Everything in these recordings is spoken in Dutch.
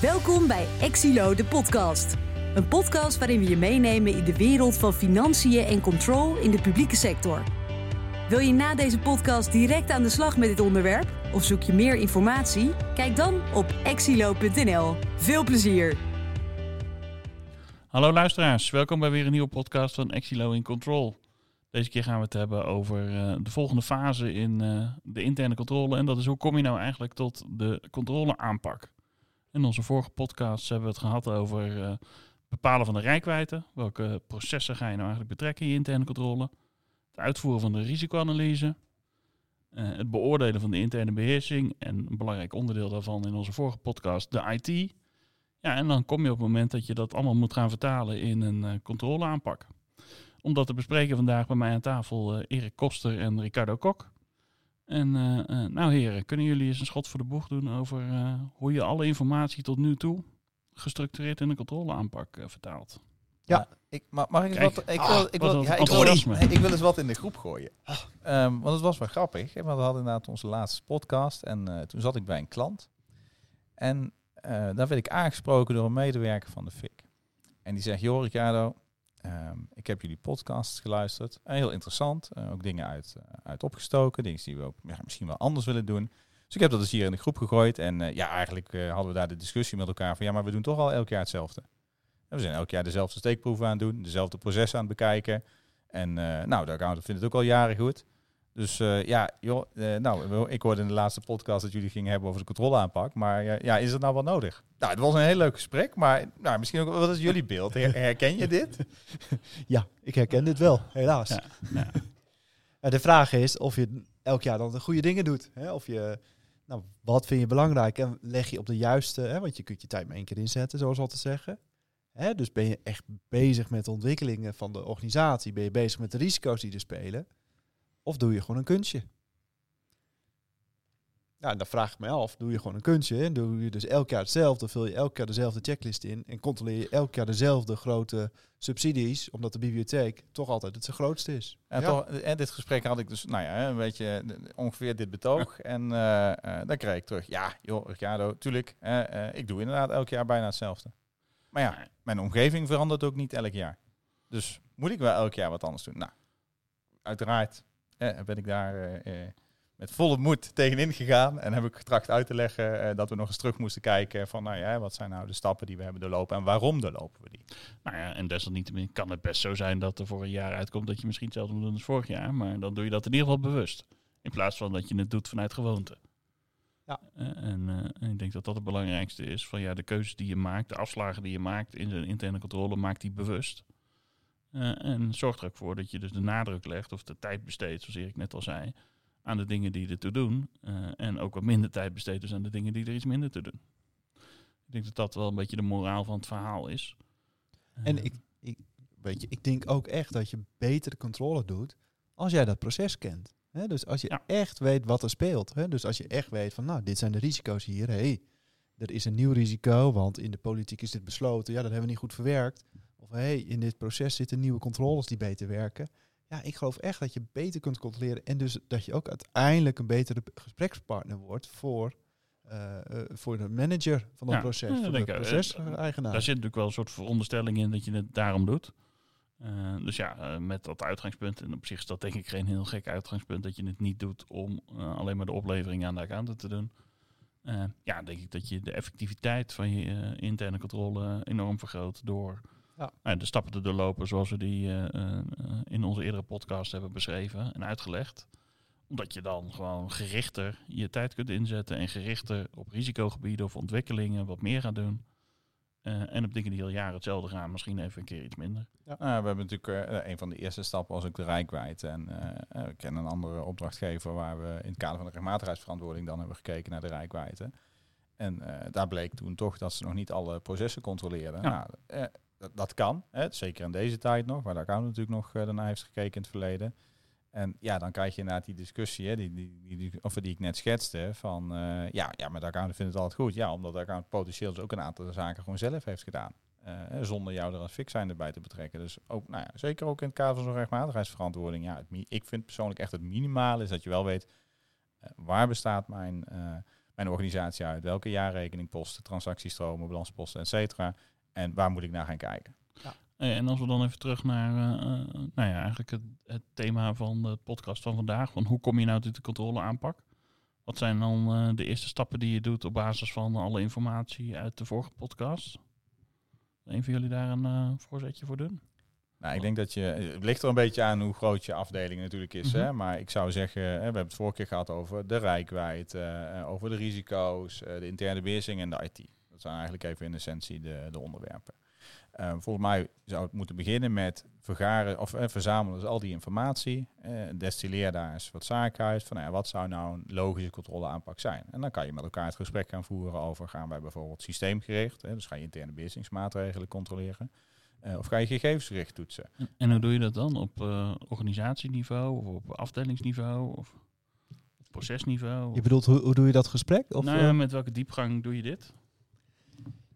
Welkom bij Exilo, de podcast. Een podcast waarin we je meenemen in de wereld van financiën en control in de publieke sector. Wil je na deze podcast direct aan de slag met dit onderwerp? Of zoek je meer informatie? Kijk dan op exilo.nl. Veel plezier! Hallo luisteraars, welkom bij weer een nieuwe podcast van Exilo in Control. Deze keer gaan we het hebben over uh, de volgende fase in uh, de interne controle. En dat is hoe kom je nou eigenlijk tot de controleaanpak. In onze vorige podcast hebben we het gehad over uh, bepalen van de rijkwijde. Welke processen ga je nou eigenlijk betrekken in je interne controle? Het uitvoeren van de risicoanalyse. het beoordelen van de interne beheersing. En een belangrijk onderdeel daarvan in onze vorige podcast, de IT. Ja, en dan kom je op het moment dat je dat allemaal moet gaan vertalen in een controleaanpak. Om dat te bespreken vandaag bij mij aan tafel Erik Koster en Ricardo Kok. En uh, uh, nou heren, kunnen jullie eens een schot voor de boeg doen over hoe je alle informatie tot nu toe gestructureerd in een controleaanpak vertaalt? Ja, ik, mag, mag ik eens wat? Ik wil, ik, wil, ja, ik, wil, ik wil eens wat in de groep gooien. Um, want het was wel grappig. We hadden inderdaad onze laatste podcast en toen zat ik bij een klant. En daar werd ik aangesproken door een medewerker van de FIC. En die zegt, joh Ricardo, Um, ik heb jullie podcasts geluisterd. Uh, heel interessant. Uh, ook dingen uit, uh, uit opgestoken. Dingen die we ook misschien wel anders willen doen. Dus ik heb dat dus hier in de groep gegooid. En ja, eigenlijk hadden we daar de discussie met elkaar van... ja, maar we doen toch al elk jaar hetzelfde. En we zijn elk jaar dezelfde steekproeven aan het doen. Dezelfde processen aan het bekijken. En nou, de accountant vindt het ook al jaren goed. Dus uh, ja, joh, uh, nou, ik hoorde in de laatste podcast dat jullie gingen hebben over de controleaanpak. Maar uh, ja, is het nou wel nodig? Nou, het was een heel leuk gesprek, maar nou, misschien ook, wat is jullie beeld? Herken je dit? ja, ik herken dit wel, helaas. Ja, ja. de vraag is of je elk jaar dan de goede dingen doet. Hè? Of je, nou, wat vind je belangrijk en leg je op de juiste, hè? want je kunt je tijd maar één keer inzetten, zoals al te zeggen. Hè? Dus ben je echt bezig met de ontwikkelingen van de organisatie? Ben je bezig met de risico's die er spelen? Of doe je gewoon een kunstje? Nou, dan vraag ik me af, doe je gewoon een kunstje? En doe je dus elk jaar hetzelfde, vul je elk jaar dezelfde checklist in en controleer je elk jaar dezelfde grote subsidies, omdat de bibliotheek toch altijd het grootste is. En, ja. toch, en dit gesprek had ik dus, nou ja, een beetje ongeveer dit betoog. En uh, uh, dan kreeg ik terug, ja joh, Ricardo, tuurlijk, uh, ik doe inderdaad elk jaar bijna hetzelfde. Maar ja, mijn omgeving verandert ook niet elk jaar. Dus moet ik wel elk jaar wat anders doen? Nou, uiteraard eh, ben ik daar eh, eh, met volle moed tegenin gegaan. En heb ik getracht uit te leggen dat we nog eens terug moesten kijken van, nou ja, wat zijn nou de stappen die we hebben doorlopen en waarom doorlopen we die? Nou ja, en desalniettemin kan het best zo zijn dat er voor een jaar uitkomt dat je misschien hetzelfde moet doen als vorig jaar. Maar dan doe je dat in ieder geval bewust. In plaats van dat je het doet vanuit gewoonte. Ja. en, en, ik denk dat dat het belangrijkste is. Van ja, de keuzes die je maakt, de afslagen die je maakt in de interne controle, maakt die bewust. Uh, en zorg er ook voor dat je dus de nadruk legt of de tijd besteedt, zoals Erik net al zei, aan de dingen die er toe doen. Uh, en ook wat minder tijd besteedt dus aan de dingen die er iets minder te doen. Ik denk dat dat wel een beetje de moraal van het verhaal is. En uh, ik, ik, weet je, ik denk ook echt dat je betere controle doet als jij dat proces kent. He, dus als je ja. echt weet wat er speelt. He, dus als je echt weet van, nou, dit zijn de risico's hier. hey, er is een nieuw risico, want in de politiek is dit besloten. Ja, dat hebben we niet goed verwerkt. Of hey, in dit proces zitten nieuwe controles die beter werken. Ja, ik geloof echt dat je beter kunt controleren. En dus dat je ook uiteindelijk een betere gesprekspartner wordt voor, uh, uh, voor de manager van het ja, proces. Ja, voor de proceseigenaar. Daar zit natuurlijk wel een soort veronderstelling in dat je het daarom doet. Uh, dus ja, met dat uitgangspunt, en op zich is dat denk ik geen heel gek uitgangspunt, dat je het niet doet om alleen maar de oplevering aan de accountant te doen. ja, denk ik dat je de effectiviteit van je interne controle enorm vergroot door ja. Nou, de stappen te doorlopen zoals we die uh, uh, in onze eerdere podcast hebben beschreven en uitgelegd. Omdat je dan gewoon gerichter je tijd kunt inzetten en gerichter op risicogebieden of ontwikkelingen wat meer gaat doen. Uh, en op dingen die al jaren hetzelfde gaan, misschien even een keer iets minder. Ja. Nou, we hebben natuurlijk een van de eerste stappen was ook de rijkwijde. En we kennen een andere opdrachtgever waar we in het kader van de rechtmatigheidsverantwoording dan hebben gekeken naar de rijkwijde. En daar bleek toen toch dat ze nog niet alle processen controleerden. Ja. Nou, dat, dat kan, hè, zeker in deze tijd nog, waar de account natuurlijk nog uh, daarna heeft gekeken in het verleden. En ja, dan krijg je inderdaad die discussie, hè, die, die, die, of die ik net schetste, van uh, ja, ja, maar de account vindt het altijd goed. Ja, omdat de account potentieel dus ook een aantal zaken gewoon zelf heeft gedaan. Uh, zonder jou er als zijn erbij te betrekken. Dus ook, nou ja, zeker ook in het kader van zo'n rechtmatigheidsverantwoording. Ja, ik vind persoonlijk echt het minimale is dat je wel weet, waar bestaat mijn mijn organisatie uit? Welke jaarrekeningposten, transactiestromen, balansposten, et cetera? En waar moet ik naar gaan kijken? Ja. En als we dan even terug naar nou ja, eigenlijk het, het, thema van de podcast van vandaag. Van hoe kom je nou tot de controle aanpak? Wat zijn dan de eerste stappen die je doet op basis van alle informatie uit de vorige podcast? Een van jullie daar een voorzetje voor doen? Nou, ik denk dat je. Het ligt er een beetje aan hoe groot je afdeling natuurlijk is. hè? Mhm. Maar ik zou zeggen, hè, we hebben het vorige keer gehad over de rijkwijd, uh, over de risico's, uh, de interne beheersing en de IT. Dat zijn eigenlijk even in essentie de, de onderwerpen. Uh, volgens mij zou het moeten beginnen met vergaren of verzamelen dus al die informatie. destilleer daar eens wat zaken uit. Van nou wat zou nou een logische controleaanpak zijn? En dan kan je met elkaar het gesprek gaan voeren over gaan wij bijvoorbeeld systeemgericht. Hè, dus ga je interne beheersingsmaatregelen controleren. Uh, of ga je gegevensgericht toetsen? En hoe doe je dat dan? Op uh, organisatieniveau of op afdelingsniveau of op procesniveau? Je bedoelt, hoe, hoe doe je dat gesprek? Of, nou, uh, met welke diepgang doe je dit?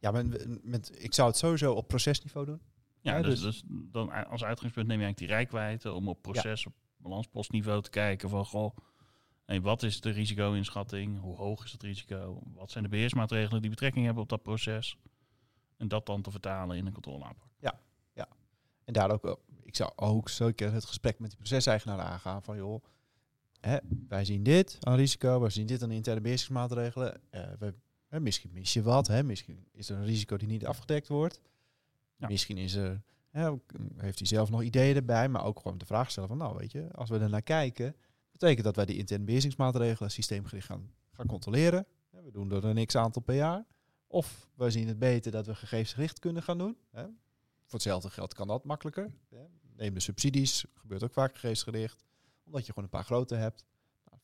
Ja, met, met, ik zou het sowieso op procesniveau doen. Ja, dus, dus, dan als uitgangspunt neem je eigenlijk die rijkwijde om op proces, op balanspostniveau te kijken van, goh, hey, wat is de risico-inschatting? Hoe hoog is het risico? Wat zijn de beheersmaatregelen die betrekking hebben op dat proces? En dat dan te vertalen in een controleaanpak. Ja, ja. En daar ook, ik zou ook zeker het gesprek met die proceseigenaar aangaan van joh, hè, wij zien dit aan risico, wij zien dit aan interne beheersingsmaatregelen. Uh, we, hè, misschien mis je wat, hè, misschien is er een risico die niet afgedekt wordt. Misschien is er, hè, heeft hij zelf nog ideeën erbij, maar ook gewoon de vraag stellen van nou weet je, als we er naar kijken, betekent dat wij die interne beheersingsmaatregelen systeemgericht gaan, gaan controleren. We doen er een x aantal per jaar. Of we zien het beter dat we gegevensgericht kunnen gaan doen. Hè. Voor hetzelfde geld kan dat makkelijker. Hè. Neem de subsidies, gebeurt ook vaak gegevensgericht. Omdat je gewoon een paar grote hebt.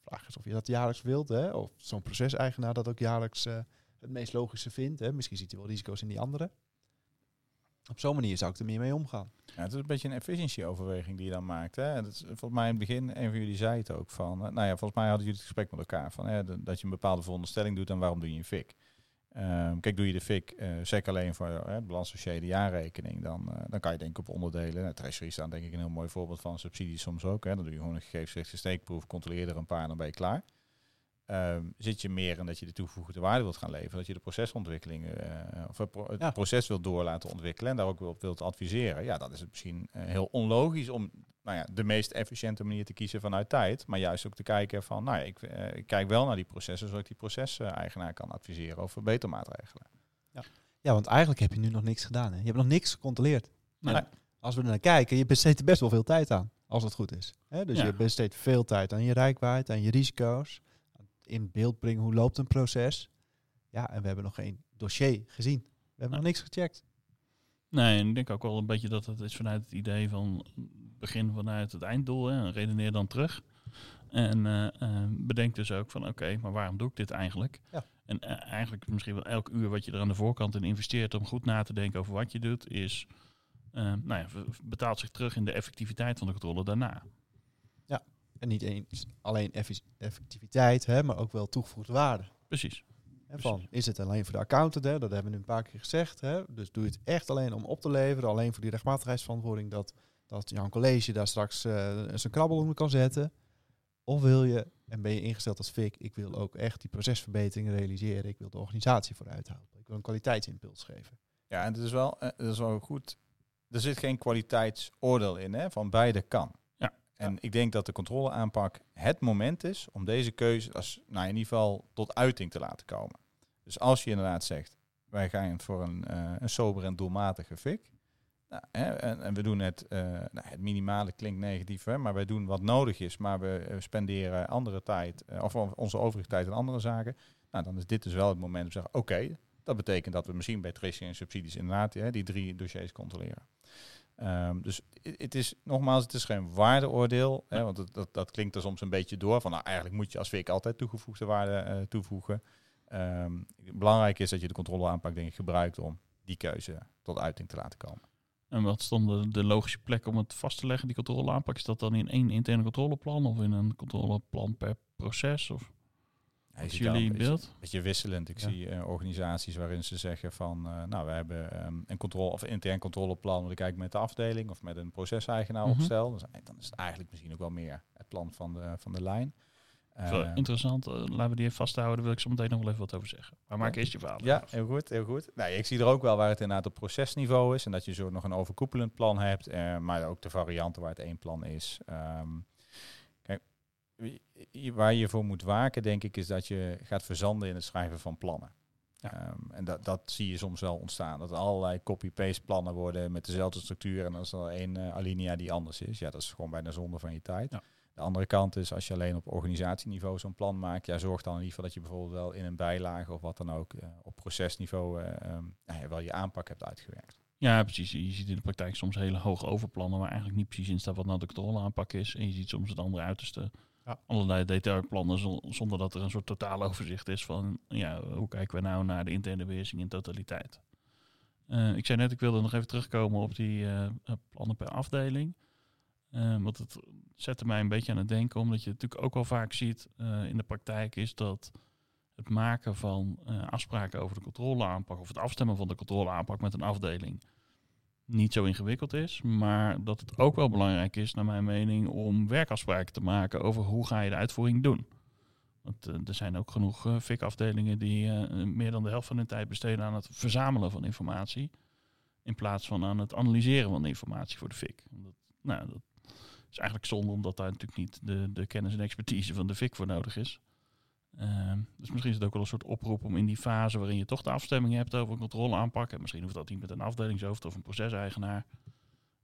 Vraag of je dat jaarlijks wilt. Hè. Of zo'n proceseigenaar dat ook jaarlijks uh, het meest logische vindt. Hè. Misschien ziet hij wel risico's in die andere. Op zo'n manier zou ik er meer mee omgaan. Ja, het is een beetje een efficiëntieoverweging die je dan maakt. Hè? Dat is, volgens mij in het begin, een van jullie zei het ook van. nou ja, volgens mij hadden jullie het gesprek met elkaar van hè, dat je een bepaalde veronderstelling doet en waarom doe je een FIC. Um, kijk, doe je de FIC uh, eh, alleen voor uh, de jaarrekening, dan, uh, dan kan je denken op onderdelen. Nou, Treasury staan denk ik een heel mooi voorbeeld van subsidies soms ook. Hè. Dan doe je gewoon een gegevensgerichte steekproef, controleer er een paar en dan ben je klaar. Um, zit je meer in dat je de toegevoegde waarde wilt gaan leveren, dat je de procesontwikkeling of het proces wilt door laten ontwikkelen en daar ook wilt, wilt adviseren. Ja, dan is het misschien heel onlogisch om nou ja, de meest efficiënte manier te kiezen vanuit tijd. Maar juist ook te kijken van, nou ja, ik, uh, ik kijk wel naar die processen, zodat ik die proceseigenaar kan adviseren over verbetermaatregelen. Ja. ja, want eigenlijk heb je nu nog niks gedaan. Hè? Je hebt nog niks gecontroleerd. Nee. Als we er naar kijken, je besteedt er best wel veel tijd aan, als het goed is. Hè? Dus je besteedt veel tijd aan je rijkwaarde, aan je risico's. In beeld brengen hoe loopt een proces. Ja, en we hebben nog geen dossier gezien. We hebben nog niks gecheckt. Nee, en ik denk ook wel een beetje dat het is vanuit het idee van begin vanuit het einddoel hè, en redeneer dan terug. En uh, bedenk dus ook van oké, maar waarom doe ik dit eigenlijk? Ja. En uh, eigenlijk misschien wel elk uur wat je er aan de voorkant in investeert om goed na te denken over wat je doet, is nou ja, betaalt zich terug in de effectiviteit van de controle daarna. Ja, en niet eens alleen effectiviteit, hè, maar ook wel toegevoegde waarde. Precies. van, is het alleen voor de accountant? Hè? Dat hebben we nu een paar keer gezegd. Hè? Dus doe je het echt alleen om op te leveren, alleen voor die rechtmatigheidsverantwoording dat dat jouw college daar straks uh, zijn krabbel onder kan zetten? Of wil je, en ben je ingesteld als FIC, ik wil ook echt die procesverbeteringen realiseren. Ik wil de organisatie vooruit helpen. Ik wil een kwaliteitsimpuls geven. Ja, en het is wel, het is wel goed. Er zit geen kwaliteitsoordeel in, hè, van beide kan. Ja. En ik denk dat de controleaanpak het moment is om deze keuze als, nou in ieder geval tot uiting te laten komen. Dus als je inderdaad zegt, wij gaan voor een, uh, een sober en doelmatige FIC, nou, hè, en, en, we doen het, uh, nou, het minimale klinkt negatief, hè, maar wij doen wat nodig is, maar we uh, spenderen andere tijd, uh, of onze overige tijd aan andere zaken. Nou, dan is dit dus wel het moment om te zeggen, oké, dat betekent dat we misschien bij tracing en subsidies inderdaad hè, die drie dossiers controleren. Um, dus het is nogmaals, het is geen waardeoordeel, hè, want het, dat, dat klinkt er soms een beetje door van, nou eigenlijk moet je als VIK altijd toegevoegde waarde toevoegen. Um, belangrijk is dat je de controleaanpak denk ik gebruikt om die keuze tot uiting te laten komen. En wat stond de, logische plek om het vast te leggen, die controleaanpak? Is dat dan in één interne controleplan of in een controleplan per proces? Of ja, is jullie beeld? Een beetje wisselend. Ik zie uh, organisaties waarin ze zeggen van, uh, nou, we hebben um, een controle of intern controleplan, wat ik kijk met de afdeling of met een proceseigenaar mm -hmm. opstel. Dus, dan is het eigenlijk misschien ook wel meer het plan van de, van de lijn. Uh, interessant. Uh, laten we die even vasthouden. Daar wil ik zo meteen nog wel even wat over zeggen. Maar maak eerst je verhaal. Ja, heel goed, heel goed. Nou, ik zie er ook wel waar het inderdaad op procesniveau is. En dat je zo nog een overkoepelend plan hebt. Uh, maar ook de varianten waar het één plan is. Um, kijk, waar je voor moet waken, denk ik, is dat je gaat verzanden in het schrijven van plannen. Ja. Um, en dat, dat zie je soms wel ontstaan. Dat er allerlei copy-paste plannen worden met dezelfde structuur. En dan is er één alinea die anders is. Ja, dat is gewoon bijna zonde van je tijd. Ja. De andere kant is, als je alleen op organisatieniveau zo'n plan maakt, ja, zorg dan in ieder geval dat je bijvoorbeeld wel in een bijlage of wat dan ook uh, op procesniveau uh, um, nou ja, wel je aanpak hebt uitgewerkt. Ja, precies. Je ziet in de praktijk soms hele hoge overplannen waar eigenlijk niet precies in staat wat nou de controleaanpak is. En je ziet soms het andere uiterste. Ja. Allerlei detailplannen zonder dat er een soort totaal overzicht is van ja, hoe kijken we nou naar de interne beheersing in totaliteit. Uh, ik zei net, ik wilde nog even terugkomen op die plannen per afdeling. Uh, want het zette mij een beetje aan het denken, omdat je natuurlijk ook wel vaak ziet uh, in de praktijk is dat het maken van uh, afspraken over de controleaanpak of het afstemmen van de controleaanpak met een afdeling niet zo ingewikkeld is, maar dat het ook wel belangrijk is, naar mijn mening, om werkafspraken te maken over hoe ga je de uitvoering doen. Want er zijn ook genoeg uh, FIC-afdelingen die meer dan de helft van hun tijd besteden aan het verzamelen van informatie, in plaats van aan het analyseren van de informatie voor de FIC. Dat, nou, dat is eigenlijk zonde, omdat daar natuurlijk niet de, de kennis en expertise van de FIC voor nodig is. Ehm, dus misschien is het ook wel een soort oproep om in die fase waarin je toch de afstemming hebt over een controle aanpakken. Misschien hoeft dat niet met een afdelingshoofd of een proceseigenaar.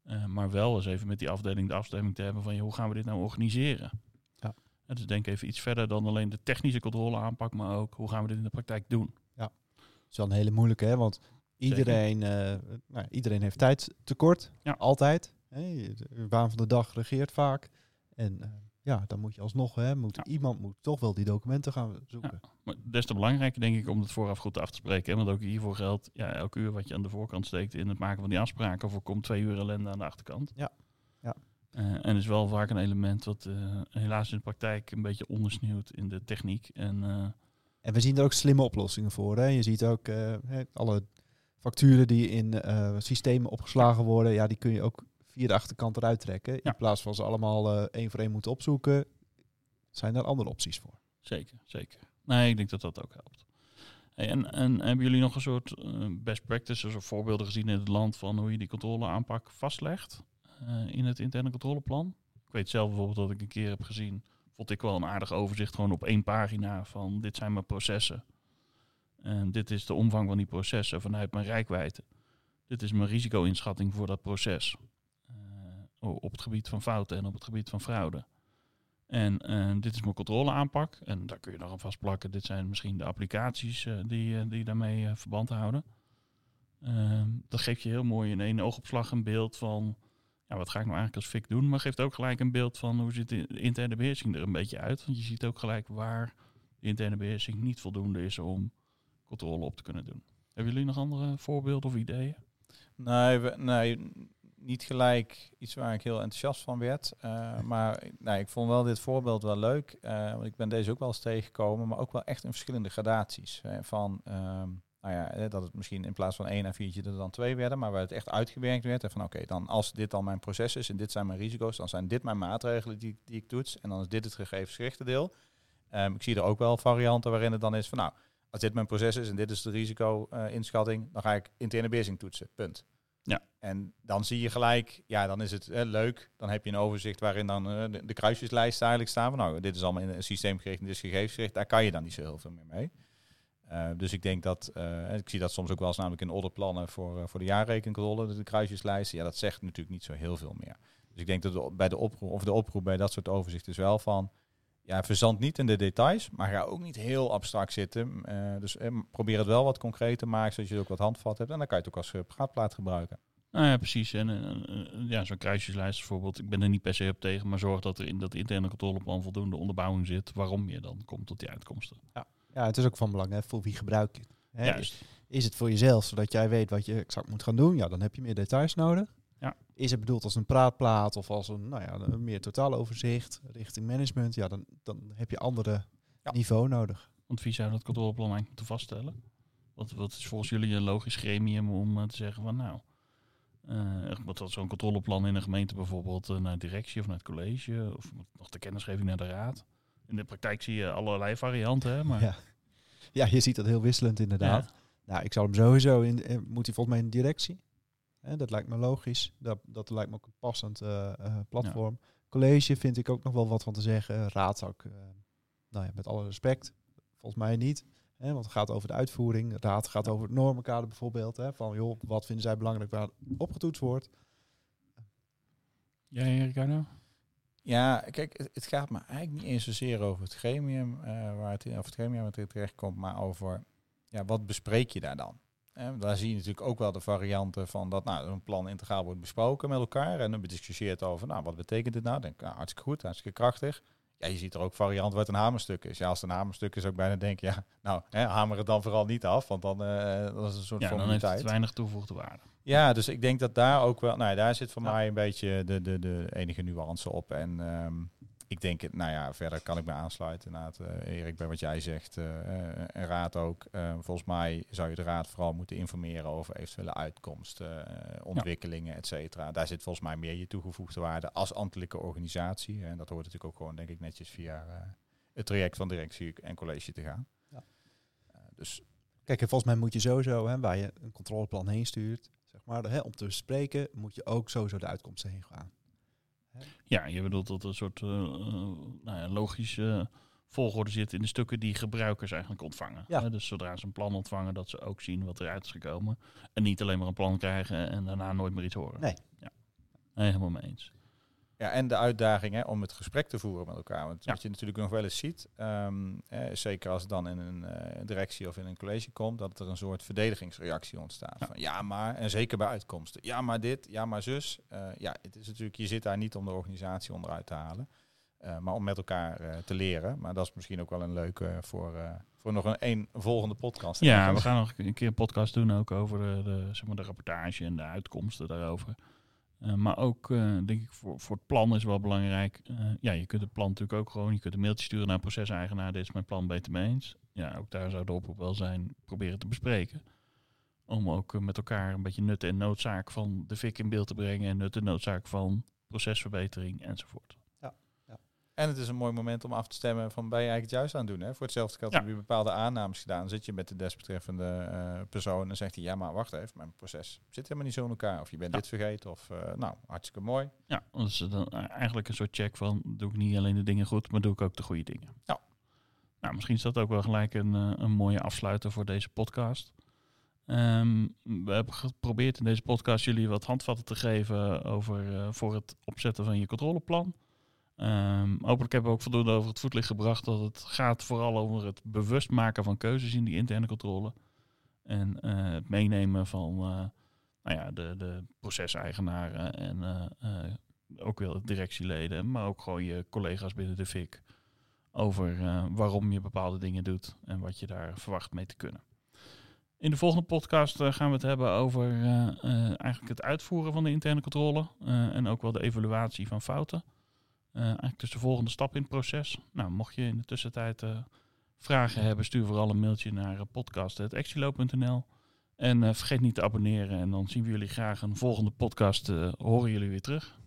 Uh, maar wel eens even met die afdeling de afstemming te hebben van hoe gaan we dit nou organiseren. Ja. En dus denk even iets verder dan alleen de technische controle aanpak, maar ook hoe gaan we dit in de praktijk doen. Ja, dat is wel een hele moeilijke, hè? want iedereen, uh, nou, iedereen heeft tijd tekort, ja. altijd. Hey, de waan van de dag regeert vaak. En uh, ja, dan moet je alsnog, hè, moet, ja. iemand moet toch wel die documenten gaan zoeken. Ja, maar des te belangrijker denk ik om het vooraf goed af te spreken. Hè? Want ook hiervoor geldt, ja, elk uur wat je aan de voorkant steekt in het maken van die afspraken, voorkomt twee uur ellende aan de achterkant. Ja. ja. Uh, en is wel vaak een element wat uh, helaas in de praktijk een beetje ondersneeuwt in de techniek. En, uh, en we zien er ook slimme oplossingen voor. Hè? Je ziet ook alle facturen die in systemen opgeslagen worden, ja, die kun je ook via de achterkant eruit trekken. In plaats van ze allemaal uh, één voor één moeten opzoeken, zijn er andere opties voor. Zeker, zeker. Nee, ik denk dat dat ook helpt. Hey, en, en hebben jullie nog een soort uh, best practices of voorbeelden gezien in het land van hoe je die controleaanpak vastlegt uh, in het interne controleplan? Ik weet zelf bijvoorbeeld dat ik een keer heb gezien, vond ik wel een aardig overzicht gewoon op één pagina van dit zijn mijn processen. En dit is de omvang van die processen vanuit mijn rijkwijde. Dit is mijn risico-inschatting voor dat proces op het gebied van fouten en op het gebied van fraude. En uh, dit is mijn controleaanpak. En daar kun je nog aan vastplakken. Dit zijn misschien de applicaties uh, die, uh, die daarmee verband houden. Ehm, dat geeft je heel mooi in één oogopslag een beeld van... Ja, wat ga ik nou eigenlijk als FIC doen? Maar geeft ook gelijk een beeld van hoe ziet de interne beheersing er een beetje uit. Want je ziet ook gelijk waar de interne beheersing niet voldoende is om controle op te kunnen doen. Hebben jullie nog andere voorbeelden of ideeën? Nee, nee niet gelijk iets waar ik heel enthousiast van werd. Uh, maar nou, ik vond wel dit voorbeeld wel leuk. Uh, want ik ben deze ook wel eens tegengekomen. Maar ook wel echt in verschillende gradaties. Hè, van, um, nou ja, dat het misschien in plaats van één en viertje er dan twee werden. Maar waar het echt uitgewerkt werd. En van oké, dan als dit dan mijn proces is en dit zijn mijn risico's. Dan zijn dit mijn maatregelen die, die ik toets. En dan is dit het gegevensgerichte deel. Um, ik zie er ook wel varianten waarin het dan is van nou... Als dit mijn proces is en dit is de risico-inschatting, dan ga ik interne beheersing toetsen. Punt. Ja. En dan zie je gelijk, ja, dan is het leuk. Dan heb je een overzicht waarin dan uh, de, kruisjeslijst eigenlijk staan. Van, nou, dit is allemaal in een systeemgericht en dit is gegevensgericht. Daar kan je dan niet zo heel veel meer mee. Uh, dus ik denk dat, uh, ik zie dat soms ook wel eens namelijk in orderplannen voor, voor de jaarrekencontrole, de, kruisjeslijsten. Ja, dat zegt natuurlijk niet zo heel veel meer. Dus ik denk dat de, bij de oproep, of de oproep bij dat soort overzichten is wel van, ja, verzand niet in de details, maar ga ook niet heel abstract zitten. Uh, dus uh, probeer het wel wat concreet te maken, zodat je ook wat handvat hebt. En dan kan je het ook als uh, praatplaat gebruiken. Nou ja, precies. En ja, zo'n kruisjeslijst bijvoorbeeld. Ik ben er niet per se op tegen, maar zorg dat er in dat interne controleplan voldoende onderbouwing zit waarom je dan komt tot die uitkomsten. Ja, ja het is ook van belang hè, voor wie gebruik je. Hè? Juist. Is het voor jezelf, zodat jij weet wat je exact moet gaan doen? Ja, dan heb je meer details nodig. Ja. Is het bedoeld als een praatplaat of als een, nou ja, een meer totaaloverzicht richting management? Ja, dan, dan heb je andere niveau nodig. Want wie zou dat controleplan eigenlijk moeten vaststellen? Wat, wat is volgens jullie een logisch gremium om uh, te zeggen van nou, uh, wat dat zo'n controleplan in een gemeente bijvoorbeeld uh, naar directie of naar het college of nog de kennisgeving naar de raad? In de praktijk zie je allerlei varianten, hè, maar... Ja. ja, je ziet dat heel wisselend inderdaad. Nou, ik zou hem sowieso in, moet hij volgens mij in directie. Hè, dat lijkt me logisch. Dat, dat lijkt me ook een passend platform. College vind ik ook nog wel wat van te zeggen. Raad zou ik, nou ja, met alle respect, volgens mij niet. Hè, want het gaat over de uitvoering. De raad gaat over het normenkader bijvoorbeeld. Hè, van joh, wat vinden zij belangrijk waar opgetoetst wordt. Ja, Ricardo? Ja, kijk, het gaat me eigenlijk niet eens zozeer over het gremium, uh, waar het, of het gremium wat er terecht komt, maar over ja, wat bespreek je daar dan? En daar zie je natuurlijk ook wel de varianten van dat nou, een plan integraal wordt besproken met elkaar en dan bediscussieerd over, nou, wat betekent dit nou? Denk, nou, hartstikke goed, hartstikke krachtig. Ja, je ziet er ook varianten wat een hamerstuk is. Ja, als het een hamerstuk is, ook bijna denk ja, nou, hè, hamer het dan vooral niet af, want dan uh, dat is een soort ja, dan heeft het weinig toevoegde waarde. Ja, dus ik denk dat daar ook wel, nou, daar zit voor mij een beetje de, de, de enige nuance op. En um, ik denk, het, nou ja, verder kan ik me aansluiten inderdaad, uh, Erik, bij wat jij zegt. Uh, en raad ook. Uh, volgens mij zou je de raad vooral moeten informeren over eventuele uitkomsten, ontwikkelingen, ja. et cetera. Daar zit volgens mij meer je toegevoegde waarde als ambtelijke organisatie. En dat hoort natuurlijk ook gewoon, denk ik, netjes via het traject van directie en college te gaan. Ja. dus Kijk, en volgens mij moet je sowieso, hè, waar je een controleplan heen stuurt, zeg maar, hè, om te bespreken, moet je ook sowieso de uitkomsten heen gaan. Ja, je bedoelt dat er een soort uh, nou ja, logische volgorde zit in de stukken die gebruikers eigenlijk ontvangen. Ja. Dus zodra ze een plan ontvangen, dat ze ook zien wat eruit is gekomen. En niet alleen maar een plan krijgen en daarna nooit meer iets horen. Nee. Ja. Helemaal mee eens. Ja, en de uitdaging hè, om het gesprek te voeren met elkaar. Want wat je natuurlijk nog wel eens ziet, um, zeker als het dan in een uh, directie of in een college komt, dat er een soort verdedigingsreactie ontstaat. Ja. Van ja, maar, en zeker bij uitkomsten. Ja, maar dit, ja, maar zus. Uh, ja, het is natuurlijk, je zit daar niet om de organisatie onderuit te halen, uh, maar om met elkaar te leren. Maar dat is misschien ook wel een leuke voor, voor nog een, een volgende podcast. Ja, we gaan nog een keer een podcast doen ook over de, de, zeg maar de rapportage en de uitkomsten daarover. Uh, maar ook, uh, denk ik, voor, voor het plan is wel belangrijk. Uh, ja, je kunt het plan natuurlijk ook gewoon, je kunt een mailtje sturen naar proceseigenaar, dit is mijn plan, beter mee eens. Ja, ook daar zou de oproep wel zijn, proberen te bespreken. Om ook met elkaar een beetje nut en noodzaak van de fik in beeld te brengen en nut en noodzaak van procesverbetering enzovoort. En het is een mooi moment om af te stemmen van ben je eigenlijk het juist aan het doen. Hè? Voor hetzelfde geld ja. heb je bepaalde aannames gedaan. Zit je met de desbetreffende uh, persoon en zegt hij, ja maar wacht even, mijn proces zit helemaal niet zo in elkaar. Of je bent dit vergeten of uh, nou, hartstikke mooi. Ja, dat is dan eigenlijk een soort check van doe ik niet alleen de dingen goed, maar doe ik ook de goede dingen. Ja. Nou, misschien is dat ook wel gelijk een, een mooie afsluiter voor deze podcast. Um, we hebben geprobeerd in deze podcast jullie wat handvatten te geven over voor het opzetten van je controleplan. Um, hopelijk hebben we ook voldoende over het voetlicht gebracht dat het gaat vooral over het bewust maken van keuzes in die interne controle. En uh, het meenemen van uh, nou ja, de, de proceseigenaren en uh, ook wel directieleden, maar ook gewoon je collega's binnen de FIC. Over waarom je bepaalde dingen doet en wat je daar verwacht mee te kunnen. In de volgende podcast gaan we het hebben over eigenlijk het uitvoeren van de interne controle en ook wel de evaluatie van fouten. Uh, eigenlijk dus de volgende stap in het proces. Nou, mocht je in de tussentijd uh, vragen hebben, stuur vooral een mailtje naar uh, podcast.exilo.nl. En vergeet niet te abonneren en dan zien we jullie graag een volgende podcast. horen jullie weer terug.